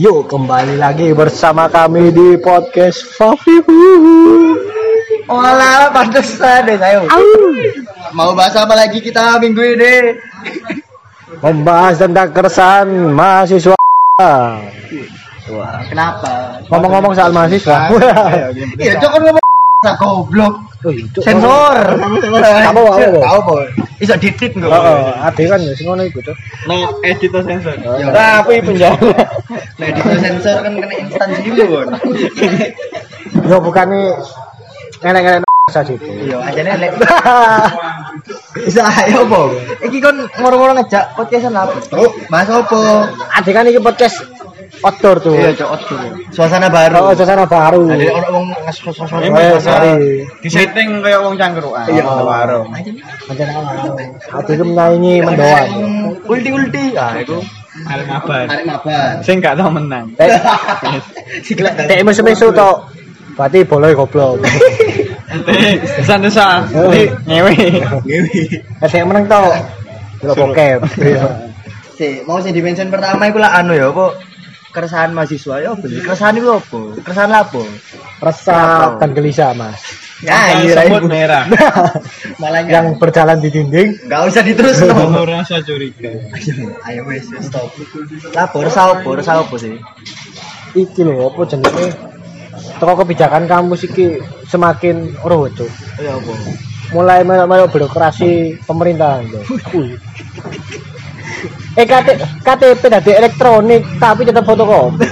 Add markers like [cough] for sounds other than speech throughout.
Yuk kembali lagi bersama kami di podcast Fafihu. Olah, pantesan deh ayo. Mau bahas apa lagi kita minggu ini? Membahas tentang keresahan mahasiswa. Wah, kenapa? Ngomong-ngomong soal mahasiswa. Iya, kan ngomong Nah, goblok. Oh. Sensor. Apa? Tahu, Boy. Bisa didit enggak? Heeh, ade kan ya sing ngono iku, Cuk. No editor sensor. Ya, Tapi penjara. Nah, di sensor kan kena instansi dulu, Bon. Yo bukane saja itu. Iya, ajane lek. [laughs] Bisa ayo, Bo. Iki kon ngoro-ngoro ngejak podcastan apa? Oh, bahas apa? Ade kan iki podcast outdoor tuh. Iya, cok, tuh. Suasana baru. Oh, suasana baru. Ada orang wong Eh, baru. sorry. Di setting kayak wong cangkruan. Iya. warung. Macam Ade itu menyaingi mendoan. Ulti-ulti. Ah, itu Arek mabar. tarik mabar. Sing gak tau menang. Eh, [laughs] Siklek Dek mesu-mesu tok. Berarti boleh goblok. Desa-desa. Ngewe. Dek meneng tok. Lo bokep. Si, mau sing dimention pertama iku lah anu ya, apa? Keresahan mahasiswa ya apa? Keresahan iku apa? Keresahan apa? Resah dan gelisah, Mas. Ya, iya Sebut merah. [laughs] Malah Yang berjalan di dinding. enggak usah diterus Kamu rasa curiga. Ayo wes, stop. Lapor resah apa? Resah apa sih? Iki lho, apa jenenge? Toko kebijakan kampus iki semakin ora Cuk. Ya apa? Mulai melok birokrasi pemerintahan, Cuk. Eh KT, KTP tadi elektronik tapi tetap fotokopi.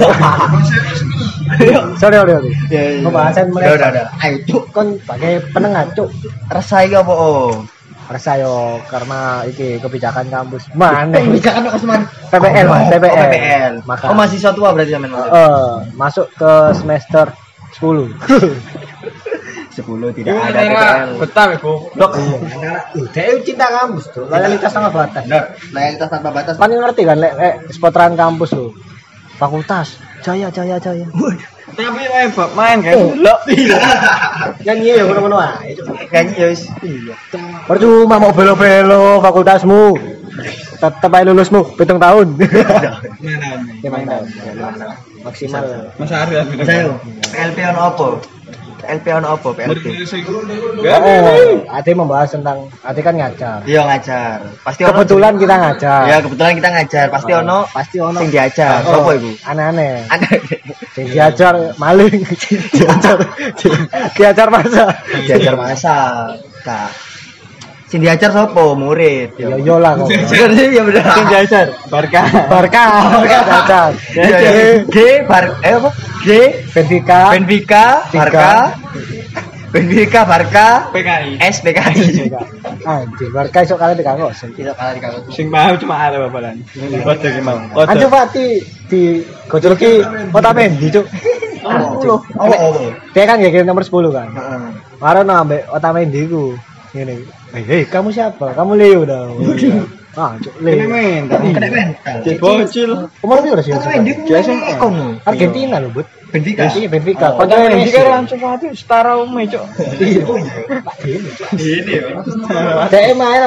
sorry, sorry, sorry. Ya, ya. Pembahasan mulai. udah, udah. Ayo, cuk. Kon sebagai penengah, Cuk. Resah iki apa? Oh. Rasa yo karena iki kebijakan kampus. Mana? Kebijakan kok Usman? PPL, Mas, Oh, PPL. PPL. Maka. Oh, mahasiswa tua berarti sampean? Eh, masuk ke semester 10. [laughs] 10 tidak ada PPL. Betah goblok. Dok. Dia cinta kampus tuh, loyalitas tanpa batas. Nah, loyalitas tanpa batas. Kan ngerti kan, lek lek seputaran kampus tuh. Fakultas, jaya, jaya, jaya. Tapi wae bab main kan. Oh. Delok. Nyanyi ya ngono-ngono ae. Kayaknya ya wis. Iya. Percuma mau belo-belo fakultasmu. Tetep aja lulusmu, hitung tahun. Mana? Lima tahun. Maksimal. Mas Arya. Saya PLP ono apa? PLP ono apa? PLP. Oh, Ade membahas tentang Ade kan ngajar. Iya ngajar. Pasti ono. Kebetulan kita ngajar. Ya kebetulan kita ngajar. Pasti ono. Pasti ono. Sing diajar. Oh, Apa iku? Aneh-aneh. Sing diajar maling, [laughs] diajar diajar masa. Diajar masa. Kak. Sing diajar sapa? Murid. Ya yo lah kok. [laughs] Sih, ya bener. Sing diajar. Barka. Barca, Barca diajar. Iya, iya. G Bar eh apa? G Benfica, Benfica, Barca. Benfica, Barca, PKI. S PKI. Anjir, Barca esok kalian dikanggo. Tidak kalah di kampus. Sing mau cuma ada babalan. Kode ki mau. Anjo Fati di gojoloki Otamendi, Cuk. Oh, oh, oh. Dia kan gak nomor 10 kan. Heeh. Kemarin ambek Otamendi ku. Ngene. Hei, hei, kamu siapa? Kamu Leo dah. [laughs] Ah, Cuk, Ini Leo. mental. Kena mental. Cek bocil. Umur piro sih? Otamendi ku Biasa. ekonomi. Argentina loh, Bud. Benfica. Iya, Benfica. Oh, Kan Messi. iki kan langsung mati setara ume, Cuk. Iya. Pak Dene, Cuk. Ini ya. Dek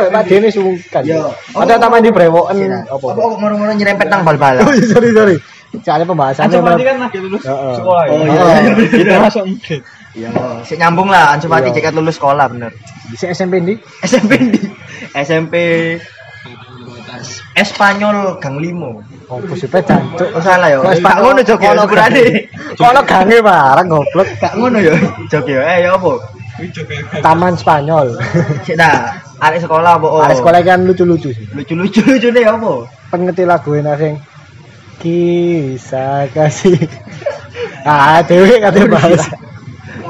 Pak Dene sungkan. Ada taman di brewoken Apa apa? kok ngoro-ngoro nyerempet nang bal-balan? [laughs] Oh, sorry, sorry. Soalnya pembahasannya Anjir mati kan lagi lulus sekolah. Oh, ya? iya. Kita masuk Iya, sik nyambung lah Iya. cekat lulus sekolah bener. bisa SMP di SMP di SMP Espanyol Gang Limo. oh positif jancuk Oh salah ya. Wes, Gak ngono jog ya Ono gange barang goblok. Gak ngono ya jog ya. Eh ya apa? Taman Spanyol. Sik dah, arek sekolah apa? Oh. Ada sekolah kan lucu-lucu sih. lucu-lucu lucu deh apa? Pengerti lagu enak sing kisah kasih. [laughs] Ah, dewe kate bahas.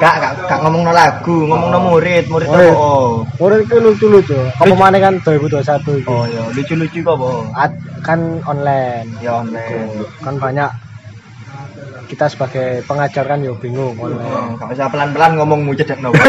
Gak gak gak ngomong lagu, ngomong murid, murid Oh, apa? iya. Oh. Murid itu lucu-lucu. Apa mana kan 2021 itu. Oh ya, lucu-lucu kok? Ad- kan online. Ya online. Kan banyak kita sebagai pengajar kan yo bingung. Oh, Gak usah pelan-pelan ngomong mujud dan nopo.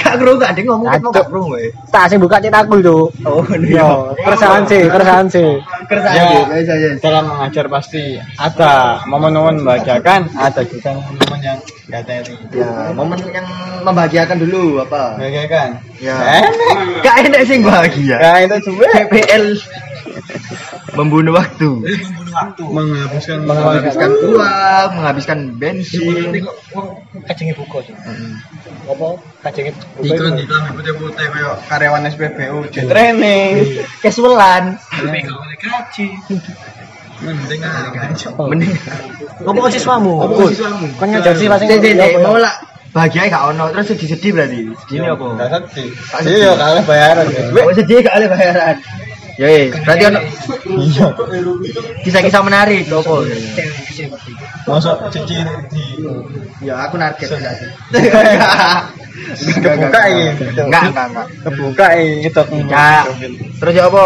Gak kru gak ada ngomong mau gak kru we. Tak sing buka cetak aku itu. Oh, Yo, keresahan sih, keresahan sih. Keresahan Ya. ya. Dalam mengajar pasti ada momen-momen membahagiakan, ada juga momen yang gak teri. Ya, momen yang membahagiakan dulu apa? Membahagiakan. Ya. Enak. Gak enak sih bahagia. Ya itu juga. PPL Membunuh waktu. menghabiskan Menghabiskan uang, menghabiskan bensin. Kacengnya buka sih. Apa? Kacengnya buka. Iklan iklan putih-putih kayak karyawan SPBU training. Casualan. Mending Mending. Ngomong ke siswamu. Apa siswamu? Kan ngajar sih pasti. Mau lah bahagia gak ono terus sedih-sedih berarti. Sedih apa? Enggak sedih. Iya kalah bayaran. Oh sedih gak ada bayaran. Ya wis, berarti ono Iya. kisah-kisah menarik apa? Masuk cici di Ya aku narget berarti. Kebuka ini. Enggak, enggak, enggak. kebuka ini itu. Ya. Terus ya apa?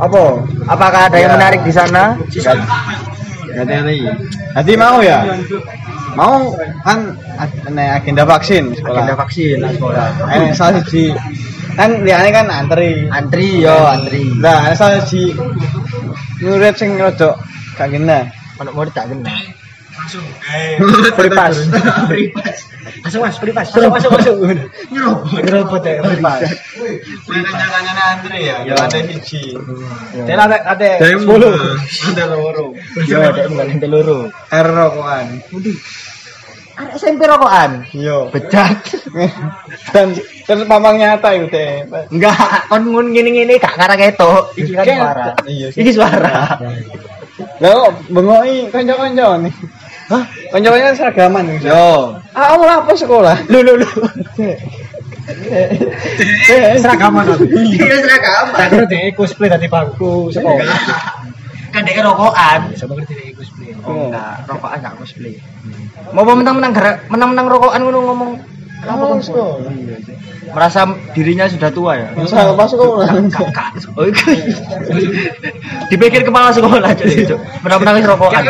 Apa? Apakah ada yang Ya. menarik di sana? Gak ada lagi. Nanti mau ya? Mau kan ada agenda vaksin sekolah. Agenda vaksin lah sekolah. Eh, salah siji kan liane kan antri. Antri yo, antri. Lah, salah siji murid sing rodok gak kena. Ono mau tak kena. [laughs] Free pass. Masuk mas, free pass. Masuk, masuk, masuk. Nyerobot ya, free pass. Jangan-jangan antri ya. Ya. Ada siji. Dan ada, ada Ada 10. Ada loro. Yo, ada bukan teluru. R rokokan. Ada SMP rokokan. Yo. Bejat. Dan terus pamang nyata itu teh. Enggak, kon ngun ngene-ngene gak karang ketok. Iki kan Kan- suara. Iya sih. Iki suara. Lah kok bengoki kanca-kanca nih. Hah? Kanca-kanca seragaman nih. Yo. Ah, kamu apa sekolah? Lu lu lu. Seragaman aku. Iya seragam. Tak kira cosplay dari bangku sekolah. Kan dia rokokan. Sama ngerti dia cosplay. Oh, enggak, rokokan enggak cosplay. Mau menang-menang menang-menang rokokan ngono ngomong Kamu kan, sekolah. merasa dirinya sudah tua ya. Masa apa sekolah? Kakak. Oh, iya. Dipikir kepala sekolah jadi menang-menang rokokan.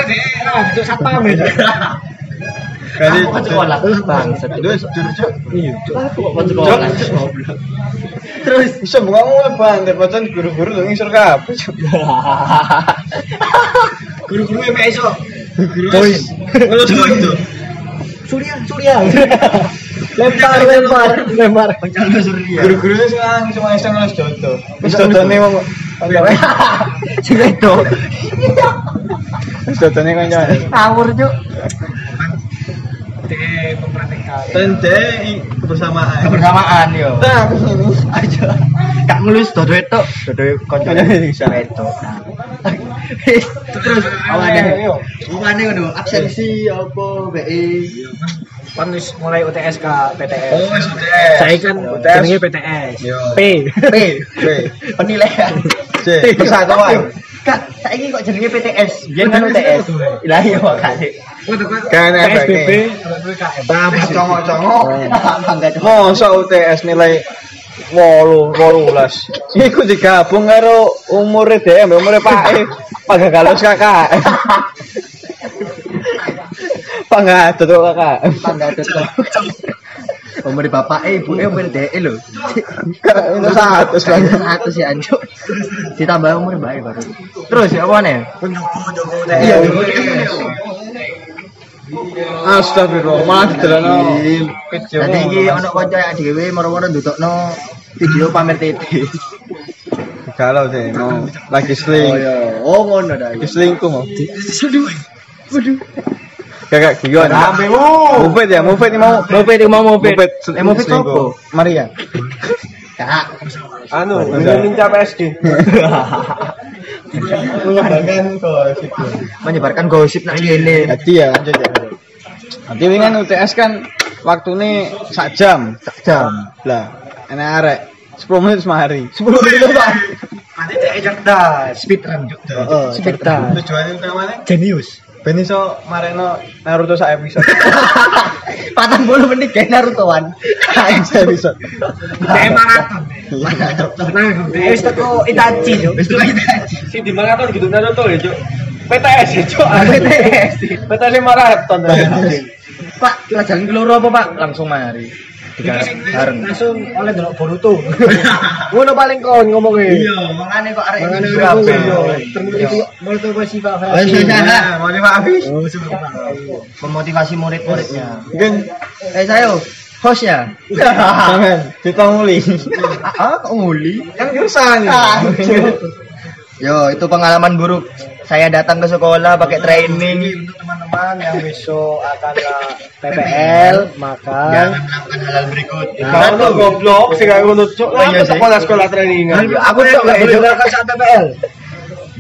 Untuk satpam itu. Kali kan sekolah bang. Dua jujur. Iya, Aku kok sekolah. Terus buka mau banter pacan guru-guru lu ngisor kabeh. Cuk. [laughs] Guru-guru yang iso. Boys. Kalau cuma itu. Surya, Surya. [laughs] lempar, lempar, lempar. Pencana surya. Guru-guru itu sekarang cuma iseng ngeles jodoh. Wis dodone wong Sing itu. wis dodone kancane. Ngawur cuk. Dia memperhatikan. Tende kebersamaan. Kebersamaan yo. Nah, ini. Aja. Gak ngelus dodo itu, dodo konco bisa. itu. Terus awane. Awane ngono, absensi apa BI. Kan wis mulai UTS ke PTS. Oh, UTS. Saya kan UTS. jenenge PTS. P. P. P. [laughs] Penilaian. C. Persatuan. Kak, saiki kok jenenge PTS? Biyen kan UTS. Lah iya kali. Kan PSBB, efeknya. PPKM. Congok-congok. [laughs] Cuk. Masa UTS nilai wolu wolulas. Iku digabung karo umure dhewe, umure Pak E. Pagagalus kakak. Pangadut kok kakak. Bangga cuk. Umur bapak eh ibu eh umur DE lho. Itu satu banget. Satu sih anjuk. Ditambah umur baik baru. Terus ya apa nih? Iya. Astagfirullah, iki kanca dhewe moro-moro ndutokno video pamer tete. galau deh, mau lagi sling. Oh ngono dah. Lagi selingkuh mau. Kakak gion. Ambemu. Mufid ya, mau mau. Eh? Maria. Kak. Anu, minta PSG. [laughs] Menyebarkan gosip. Menyebarkan gosip nak kene. Jadi ya, lanjut ya. Nanti wingan UTS kan waktunya sak jam. Sak jam. Lah, enak arek 10 menit semari. 10 menit Pak. Nanti dia cerdas, speedrun juga. Heeh, Speedrun. Tujuannya utamanya Genius. Ben iso mareno Naruto sak episode. [laughs] Patang bulu menit kayak Narutoan. Sak episode. Dia maraton. Dia wis teko Itachi, Cuk. Wis tuh Itachi. Sing di maraton gitu Naruto ya, Cuk. PTS ya, Cuk. PTS. PTS maraton. Pak, pelajaran keloro apa, Pak? Langsung mari. Tiga bareng. Langsung oleh delok Boruto. [laughs] Ngono paling kon ngomongnya. Iya, makanya kok arek aku berapa? yo. Termotivasi motivasi Pak iya, iya. Habis. Oh, Pak. Memotivasi murid-muridnya. Mungkin Eh, saya hostnya. Jangan [laughs] ditonguli. Ah, kok nguli? Kan kerusakan. Ah, [laughs] Yo, itu pengalaman buruk. Saya datang ke sekolah pakai training. untuk teman-teman yang besok akan PPL maka Jangan melakukan hal berikut. Kan tuh goblok sih ngono. Oh, iya sih. Sekolah sekolah trainingan. Aku tuh nggak itu. saat PPL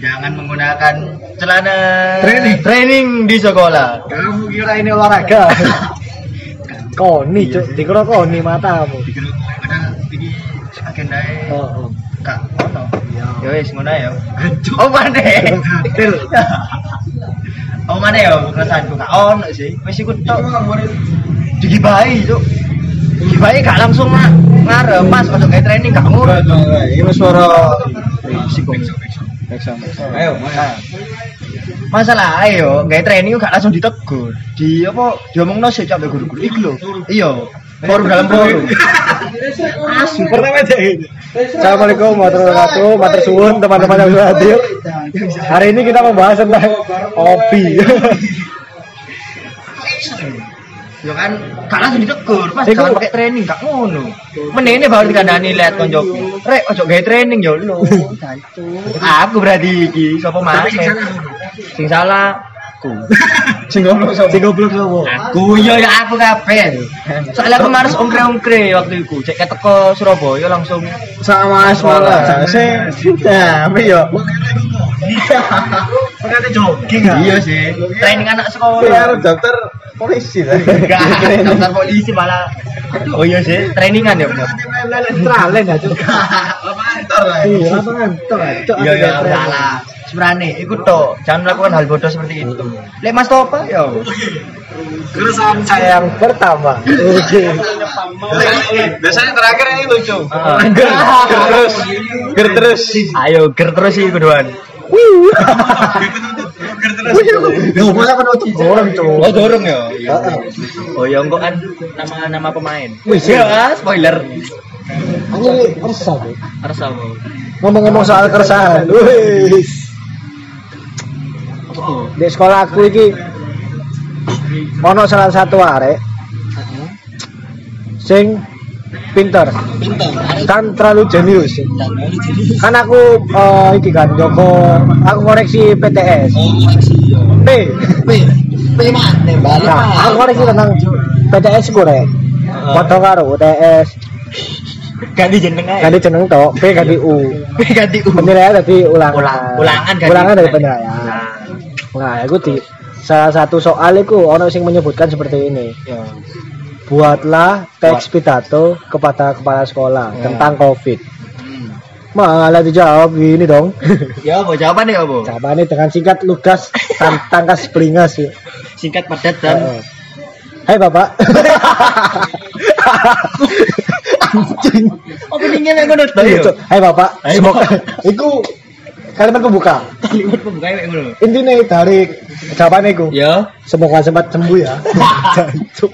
Jangan menggunakan celana Training. training di sekolah. kamu kira ini olahraga [laughs] koni cuk dikira koni matamu Padahal ini agenda oh, oh. Kak ono. Ya wis ngono ya. Oh mana? [laughs] Oh mana ya ono sih. Wis iku tok. Digibahi cuk. Digibahi gak langsung mah ngarep pas kayak training gak ngono. Ini suara Ayo. Masalah ayo, gak training gak langsung ditegur. Di apa diomongno sik cak mbek guru-guru iku lho. Iya. Forum dalam forum. Pertama aja ini Assalamualaikum warahmatullahi wabarakatuh matur suwun teman-teman yang sudah hadir hari ini kita membahas tentang hobi Ya kan, gak langsung ditegur, pas Iku- jangan pakai training, gak ngono. Menene baru dikandani lihat konjoku. Rek, ojo gawe training yo lho. Jancu. Aku berarti iki, sapa mas? Sing salah aku. [laughs] sing goblok sapa? sing goblok sopo Aku yo ya aku kabeh. Soalnya aku harus ongkre-ongkre waktu itu. Cek keteko Surabaya langsung Sama sekolah. Sing nah, yo. Makanya [laughs] jogging Iya sih. Training anak Iya, sekolah. daftar polisi lah. Enggak, [laughs] daftar polisi malah. Oh iya sih, trainingan ya bener. Tralen ya cuk Mantar lah. iya apa ngantor cuk Iya iya salah. Sebenarnya ikut toh, jangan melakukan hal bodoh seperti itu. Lek Mas Topa ya. keresahan saya yang pertama oke Biasanya terakhir ini lucu. Ger, ger terus, ger terus. Ayo ger terus sih cuk Oh dorong ya. Heeh. Oh ya enggak kan nama-nama pemain. Wih, ya spoiler. Aku resah apa? ngomong-ngomong soal keresahan wis di sekolah aku iki ono salah satu arek sing pinter. Kan terlalu jenius. Kan aku eh, iki kan Joko aku ngoreksi PTS P. Nah, aku ngoreksi tentang PTS ku rek. Foto karo UTS Ganti jeneng aja. ganti jeneng tok P ganti U. Ganti U. penilaian dari ulangan Ulang- ulangan ganti- ulangan dari penilaian Nah, itu di salah satu soal itu ono sing menyebutkan seperti ini ya. buatlah teks pidato kepada kepala sekolah Ya. tentang covid Hmm. malah dijawab gini dong [laughs] Ya apa jawabannya apa? jawabannya dengan singkat lugas tan [laughs] tangkas pelingas ya Singkat padat dan Heeh. Hai bapak [laughs] anjing openingnya nek ngono Iya, ya. Hai bapak Hai, semoga Bapak. Itu kalimat pembuka Kalimat pembukaan nek ngono. intinya dari jawabannya itu Ya. semoga sempat sembuh ya Jancuk.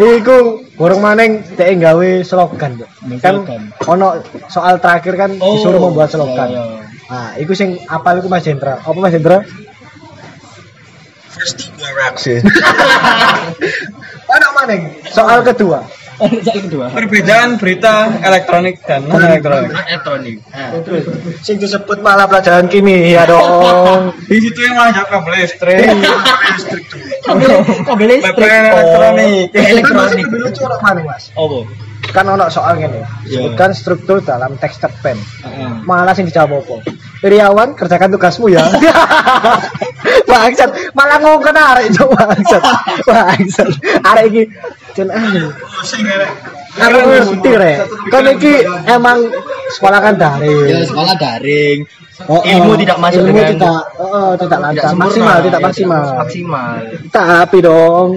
Iku burung maneng dhek gawe slogan. Kan ono soal terakhir kan disuruh membuat slogan. Ya, ya. Nah, iku sing apal iku Mas Hendra. Apa Mas Hendra? Reaksi. Ono maneng. Soal kedua. Kedua. Perbedaan berita elektronik dan non elektronik. Elektronik. Nah. Sing disebut malah pelajaran kimia dong. Di situ yang malah kabel listrik. Kabel kabel listrik. Elektronik. Oh, Elektronik. Lebih lucu ono maneng, Mas. Apa? Kan ono soal ngene. Iya. Sebutkan struktur dalam teks cerpen. Heeh. malah sing dijawab apa? Iriawan kerjakan tugasmu ya. [laughs] bangsat, malah ngongkon arek cok bangsat. Bangsat. Arek iki jen ah. Aku ngerti rek. Kan iki emang sekolah kan Ya daring. sekolah daring. Oh, ilmu oh. tidak masuk ilmu dengan tidak, oh, tidak lancar, maksimal, tidak Ya, maksimal. Maksimal. Tapi dong,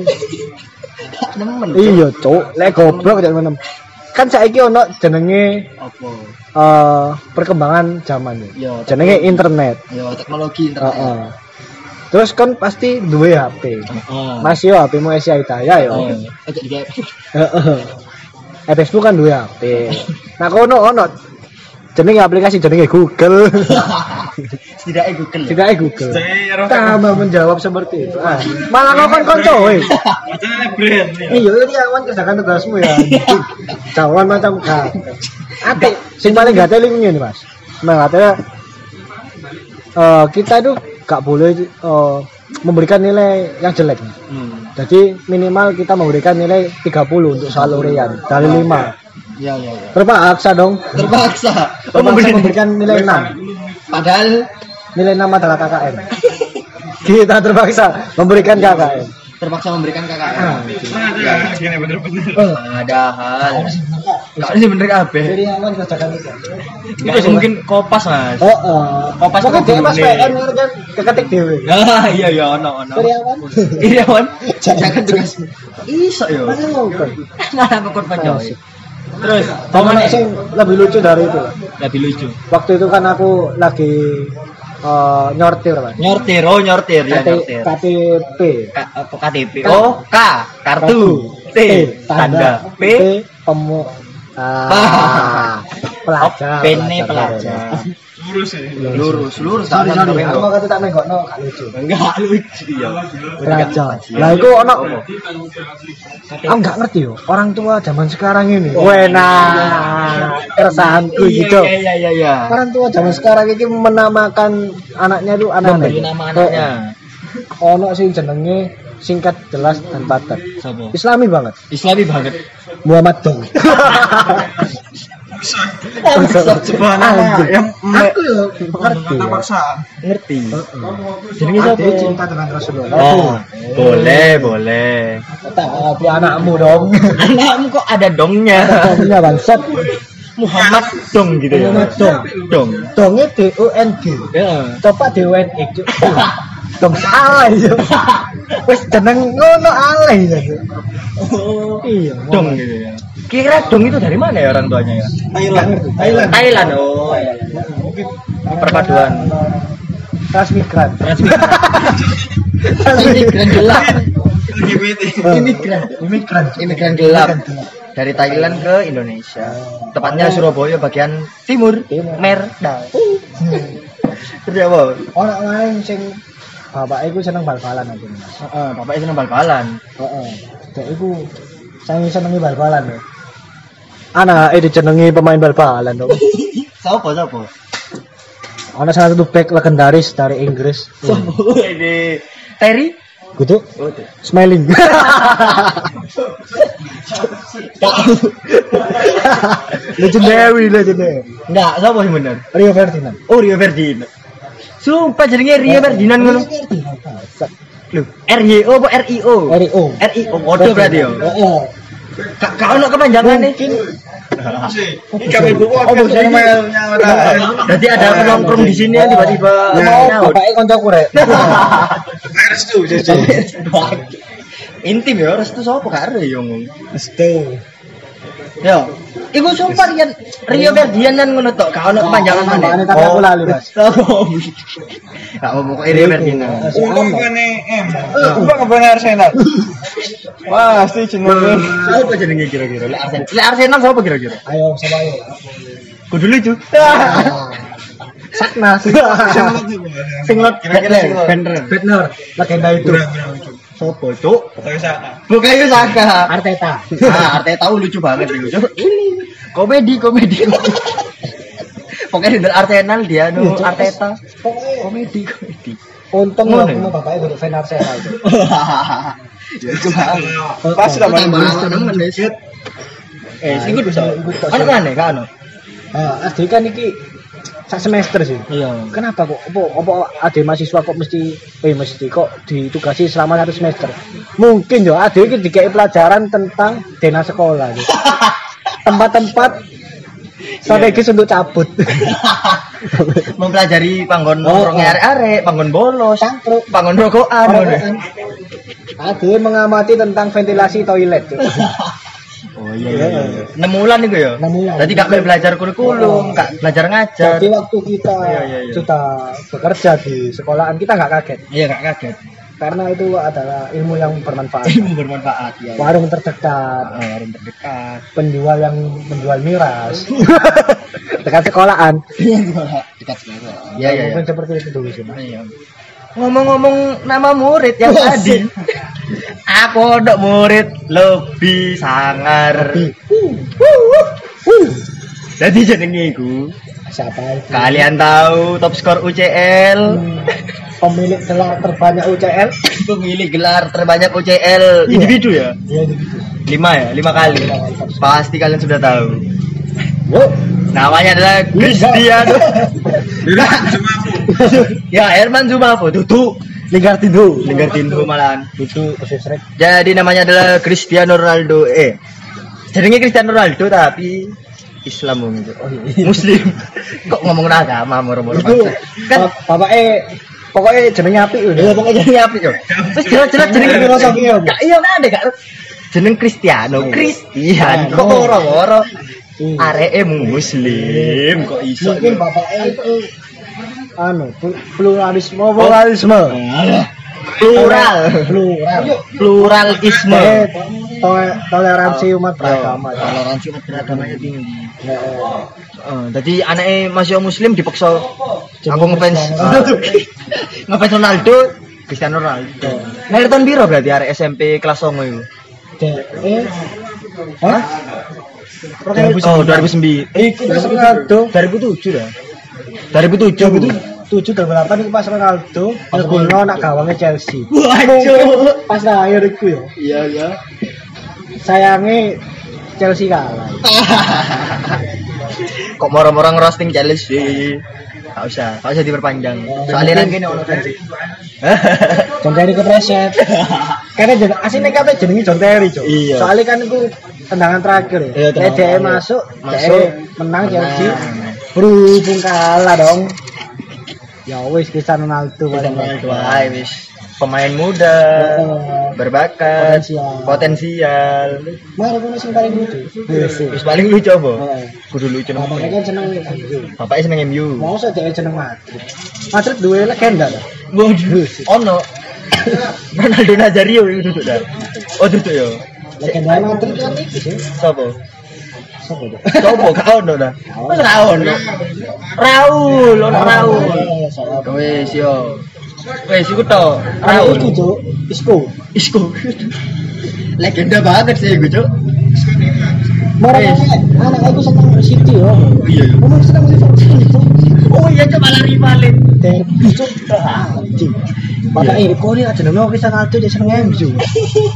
Nemen. iya cok, lek goblok jadi menem. Kan saiki ono jenenge Apa? Eh, perkembangan zaman Ya, jenenge internet. Ya teknologi internet. Heeh. Terus kan pasti duwe HP. Heeh. Mas yo HP-mu Asia Hidayah yo. Heeh. Eh, Facebook kan duwe HP. [laughs] Nah kono ono jenenge aplikasi jenenge Google. [laughs] Setidaknya Google. Tidak Google. Tambah menjawab seperti itu. Ah, malah kau kan konco weh. Brand. Iya, ini awan kerjakan tugasmu ya. [laughs] Cawan macam kan. Ate, sing paling gak teli ngene, Mas. Gak teli eh, kita itu gak boleh eh, memberikan nilai yang jelek. Hmm. Jadi minimal kita memberikan nilai 30 untuk soal dari 5. Iya iya iya. Terpaksa dong. Terpaksa. Oh, Terpaksa memberi memberikan nilai 6. Padahal Nilai 6 adalah KKN. [laughs] Kita terpaksa memberikan KKN. Terpaksa memberikan KKN. Ah, Ya. Gini bener-bener. Padahal. Kak ini bener kabeh. Jadi awan kerjakan itu. Itu sih mungkin kopas, Mas. Oh, oh. Kopas kok dia Mas. PN kan keketik dewe. Ah, iya iya ono ono. Dari awan. Iya, Wan. [laughs] Jangan tugas. Iso yo. Mana ngongkon? Ngarang kok coy. Terus, Sama pokoknya sing lebih lucu dari itu. lebih lucu. Waktu itu kan aku lagi eh, nyortir, Mas. Nyortir, oh nyortir ya nyortir. KTP. K- KTP? Oh, K kartu. T tanda. P pemu ah, [laughs] pelajar. Oh, P ini pelajar. Lurus ya. Lurus, lurus Sorry, tak sorry. Aku kata tak nenggokno gak lucu. Enggak lucu ya. Pelajar. Lah iku ono Aku nggak ngerti yo, orang tua zaman sekarang ini. Wena, keresahanku gitu. Iya iya iya iya. Orang tua zaman sekarang ini menamakan anaknya itu anak Memberi nama anaknya. Ono sing jenenge singkat, jelas dan padat. Islami banget. Islami banget. Muhammad Dong. [laughs] Sebuah nama Anjing. yang Aku yo ngerti. Kata ya. paksaan. ngerti. Jenenge sapa? cinta dengan Rasulullah. Oh, boleh, boleh. Tapi anakmu dong. Anakmu kok ada dongnya? Dongnya bangsat. Muhammad Dong gitu ya. Muhammad Dong. Dong. Dongnya D U N G. Ya. Coba D U N E. Cuk. Dong salah yo. Wis jeneng ngono alay ya. Oh, Iya. dong gitu ya. Kira dong itu dari mana ya orang tuanya ya? Thailand. Thailand. Thailand. Oh. Perpaduan. Transmigran. Imigran gelap. LGBT. Imigran. Imigran. Imigran gelap. Dari Thailand ke Indonesia. Tepatnya Surabaya bagian timur. Timur. Merda. Terus apa? Orang lain sing bapak iku seneng bal-balan aku. Mas. Heeh, bapaknya seneng bal-balan. Heeh. Dek iku saya senengi bal-balan. ya. Anak eh dijenengi pemain bal-balan dong. [laughs] Sopo sopo? Ada salah satu back legendaris dari Inggris. Sopo ini? Terry? Gitu. Oh. Smiling. [laughs] legendary, legendary. Enggak, sopo sih bener? Rio Ferdinand. Oh, Rio Ferdinand. Sumpah jadinya Rio Ferdinand ngono. Loh, RYO apa RIO? Rio. RIO, waduh berarti yo. Heeh. Kak ono kepanjangan nih. Ini kami buku Oh, apa Jadi ada penongkrong di sini yang tiba-tiba Mau nyaut. bapaknya koncoku rek. [laughs] Restu jadi. Intim ya, restu sapa gak ero ya ngomong. Restu. Yo, iku sumpah Rian Rio Ferdinand ngono tok, gak ono kepanjangan mana. Namanya tapi aku lali, Mas. Oh. Gak mau pokoknya Rio Umpak Ahmad. ngene M. Umpak ngene Arsenal. Pasti jenenge. Apa jenenge kira-kira? Lek Arsenal. Lek Arsenal sapa kira-kira? Ayo sama ayo. Kudu lucu. Sakna. [laughs] Singlot Kira-kira singlot. Bener. Bener. Legenda itu. Sopo, Cuk? Bukan itu Saka. Arteta. Ah, Arteta tahu lucu banget itu. Cuk. Komedi, komedi. Pokoknya di Arsenal dia nu Arteta. Komedi, komedi. Untung lo ya? mau bapaknya kudu fan Arsenal. itu. [laughs] Ya itu tak Tambah main. temen wis. Eh, sing kudu bisa. Kan kan kan. Ah, kan iki sak semester sih. Iya. Kenapa kok? Apa, apa adik mahasiswa kok mesti eh mesti kok ditugasi selama satu semester? Mungkin yo adik iki dikai pelajaran tentang dena sekolah gitu. [laughs] Tempat-tempat strategis untuk cabut. [laughs] Mempelajari panggon Oh, nongkrongnya oh. arek-arek, panggon bolos, Cangkruk. panggon rokokan. Orang- Adik mengamati tentang ventilasi toilet. [laughs] Oh iya iya. iya. Enam bulan itu ya. Enam bulan. Jadi gak boleh belajar kurikulum, gak belajar ngajar. Jadi waktu kita Iya, iya, iya. sudah bekerja di sekolahan kita nggak kaget Iya gak kaget. karena itu adalah ilmu yang bermanfaat. Ilmu bermanfaat ya. Warung terdekat, Oh, warung terdekat. penjual yang menjual miras [laughs] dekat sekolahan Dekat sekolah. Iya iya. mungkin seperti itu dulu sih Mas. Iya. Ngomong-ngomong nama murid yang tadi. Aku dok murid lebih sangar. Jadi jenenge iku siapa itu Kalian tahu top skor UCL? Hmm, pemilik gelar terbanyak UCL Pemilik gelar terbanyak UCL individu ya? ya gitu Lima ya? Lima kali. Pasti kalian sudah tahu. Yo, Namanya adalah Cristiano. [laughs] [laughs] ya Herman Zumafo, tutu. Ligartindo Linggardindo malahan. rek Jadi namanya adalah Cristiano Ronaldo. Eh, jadinya Cristiano Ronaldo tapi Islam oh iya Muslim. [laughs] Kok ngomong agama moro-moro itu bangsa? Kan pa- bapak eh pokoknya jenenge apik udah Ya pokoknya jadi apa yo? Terus jelas-jelas jeneng Jeneng filosofi ya, Bu? Gak iya kan ada gak jeneng Cristiano, Christian. Nah, Kok woro-woro Hmm. areke muslim kok iso. mungkin bapaknya itu anu pl- pluralisme pluralisme Plural. plural Pluralisme. Eh, to- toleransi umat beragama ya. Toleransi umat beragamanya tinggi. Eh, Heeh, jadi anaknya masih muslim dipaksa aku ngefans Cristiano. [laughs] ngefans Ronaldo Cristiano Ronaldo. Lahir tahun biru berarti arek SMP kelas 9 itu. eh Hah? Oh, 2009. Iki pas Ronaldo 2007 dah. 2007. 2007 2008 itu pas Ronaldo ngegolno nak gawangnya Chelsea. Waduh. Pas lahir iku ya. Iya, iya. Sayangnya Chelsea kalah. [laughs] Kok moro-moro ngerosting Chelsea? Gak usah, gak usah diperpanjang. Soalnya kan gini ono kan sih. [laughs] John Terry kepreset. [laughs] Karena jeneng aslinya kata jenenge John Terry, Cok. Iya. Soalnya kan itu tendangan terakhir ya. Iya, dia terakhir. masuk, Masuk, dia menang Chelsea. Berhubung kalah dong. Ya wis Cristiano Ronaldo paling Wah, wis pemain muda, berbakat, Potensial. potensial. Mari kono sing paling lucu. Wis. Paling lucu apa? Heeh. Kudu lucu Bapaknya nang kan seneng. Bapaknya seneng MU. Mau saja seneng Madrid. Madrid duwe legenda dah. Waduh, ono [laughs] Ronaldo Nazario itu duduk dah. Oh duduk ya. Legenda Madrid kan iki sih. Sopo? Sopo gak ono dah. Wis ra ono. Raul, ono Raul. Eh, salah. Wis yo. Wis iku to. Raul Cok. Isco. Isco. Legenda banget sih gue, Cuk. Marah Wis. anak aku seneng City yo. Iya. iya. Kamu Liverpool itu. Oh iya coba lari balik. Derby. Anjing. Bapak ini kok dia jenenge Cristiano Ronaldo dia seneng MU.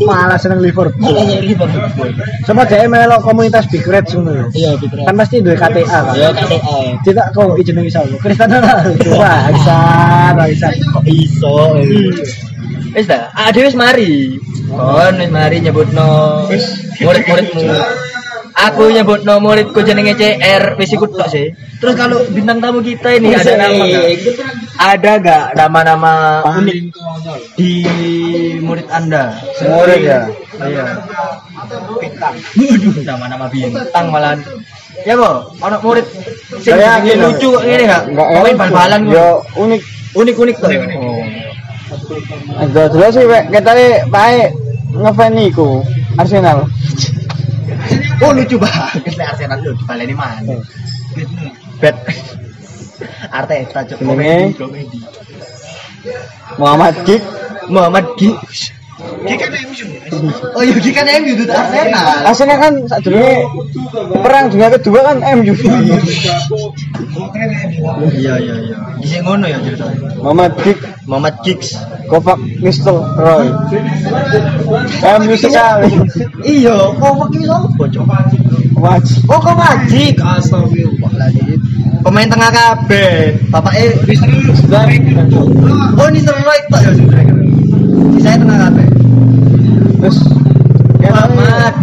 Malah seneng Liverpool. Makanya Liverpool. Sama dia melok komunitas Big Red ya. Iya, Peter. Kan pasti duwe KTA kan. Ya KTA. Tidak kok jenenge sapa? Cristiano Ronaldo. Wah, bisa, bisa. Kok iso? Wis dah, ade wis mari. Kon wis mari nyebutno murid-muridmu. Aku nyebutno muridku jenenge CR, wis iku tok sih. Terus kalau bintang tamu kita ini ada nama? Ada gak nama-nama unik di murid Anda? Murid ya? Iya. Waduh, nama-nama bintang malahan. Ya, Bo, ono murid sing Saya lucu kok ngene gak? Enak. bal-balan kok. Yo unik. Unik-unik tuh. Oh. Ada jelas sih Pak. kita nih pae ngefan niku Arsenal. Oh lucu banget nih Arsenal lu baleni mana? Bet. Arteta cok komedi komedi. Muhammad Gik Muhammad Gi. Oh iya Gi kan MU itu Arsenal. Arsenal kan saat perang dunia kedua kan MU. Iya iya iya. Gisik ngono ya ceritanya. Muhammad Gik Muhammad Giggs. Kovac Nistel Roy. MU sekali. Iya, kok pakai apa cok? Wajib. Oh kok Magic? Astagfirullahaladzim. Pemain tengah kabeh. Bapak eh Oh ini seru itu ya Saya tengah kabeh. Terus Muhammad.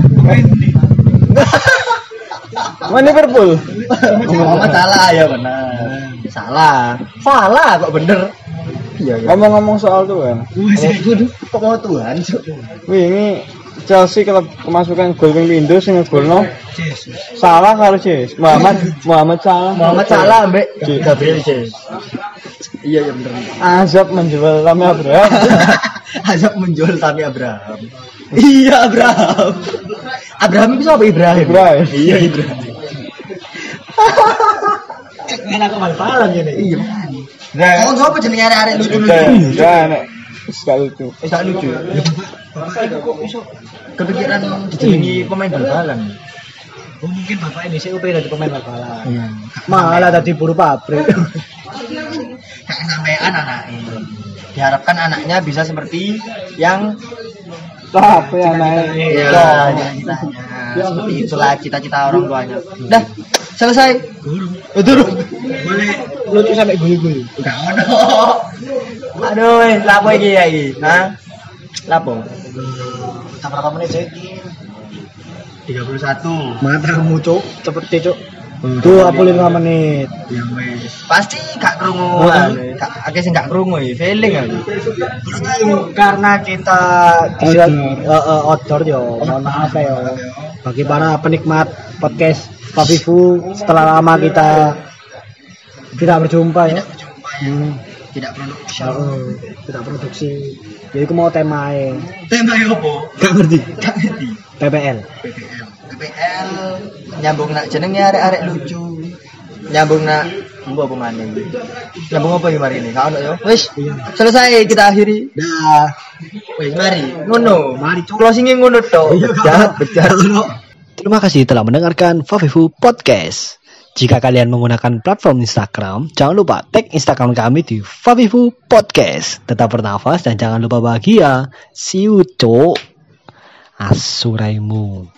Mana [laughs] Liverpool? Muhammad salah ya benar. Salah. Salah kok bener. Iya iya. Ngomong-ngomong soal tuh kan. Waduh, kok mau Tuhan? Cuk? Wih ini Chelsea kalau kemasukan gol ping pindho sing ngegolno salah karo Jes. Muhammad Muhammad salah. Muhammad salah mbek Gabriel Jesus. Iya iya bener. Azab menjual Rami Abraham. [laughs] [laughs] Azab menjual Tami Abraham. Iya Abraham. Abraham itu apa Ibrahim? Ibrahim. Iya Ibrahim. [laughs] Enak kok bal-balan ya nih. Iya. Oh, nggak apa jenenge arek-arek lucu-lucu. Ya nek sekali itu. Eh, tak lucu. Bapak iku kok iso kepikiran dijenengi pemain bal-balan. Oh, mungkin bapak ini sih pengen jadi pemain bal-balan. Iya. Malah tadi buru pabrik. [laughs] Gak sampean anaknya. Diharapkan anaknya bisa seperti yang Apa ya naik? Cita-citanya. Seperti itulah cita-cita orang tuanya. Dah, selesai. Turun. Boleh lucu sampai guli-guli. Enggak ono. Aduh, lapo iki ya iki? Hah? Lapo? Kita berapa menit sih? 31. Matamu cuk, cepet cuk. 25 menit. Pasti gak krungu. Gak akeh sing gak krungu ya, feeling aku. Karena kita di uh, uh, outdoor yo, mohon maaf ya. Bagi para penikmat podcast Papifu setelah lama kita tidak berjumpa ya. Hmm. Tidak produksi. Oh, tidak produksi. Jadi aku mau temae. Tema opo? Gak ngerti. Gak ngerti. PPL. PPL. PPL nyambung nak jenenge arek-arek lucu. Nyambung nak Mbok apa maneh iki? Nyambung apa iki mari ini? Ono yo. Wis, selesai kita akhiri. Dah. Wis mari. Ngono. Mari, Cuk. Closingnya ngono tok. Bejat, bejat. Terima kasih telah mendengarkan Favifu Podcast. Jika kalian menggunakan platform Instagram, jangan lupa tag Instagram kami di Favifu Podcast. Tetap bernafas dan jangan lupa bahagia. See you, cok. Asuraimu.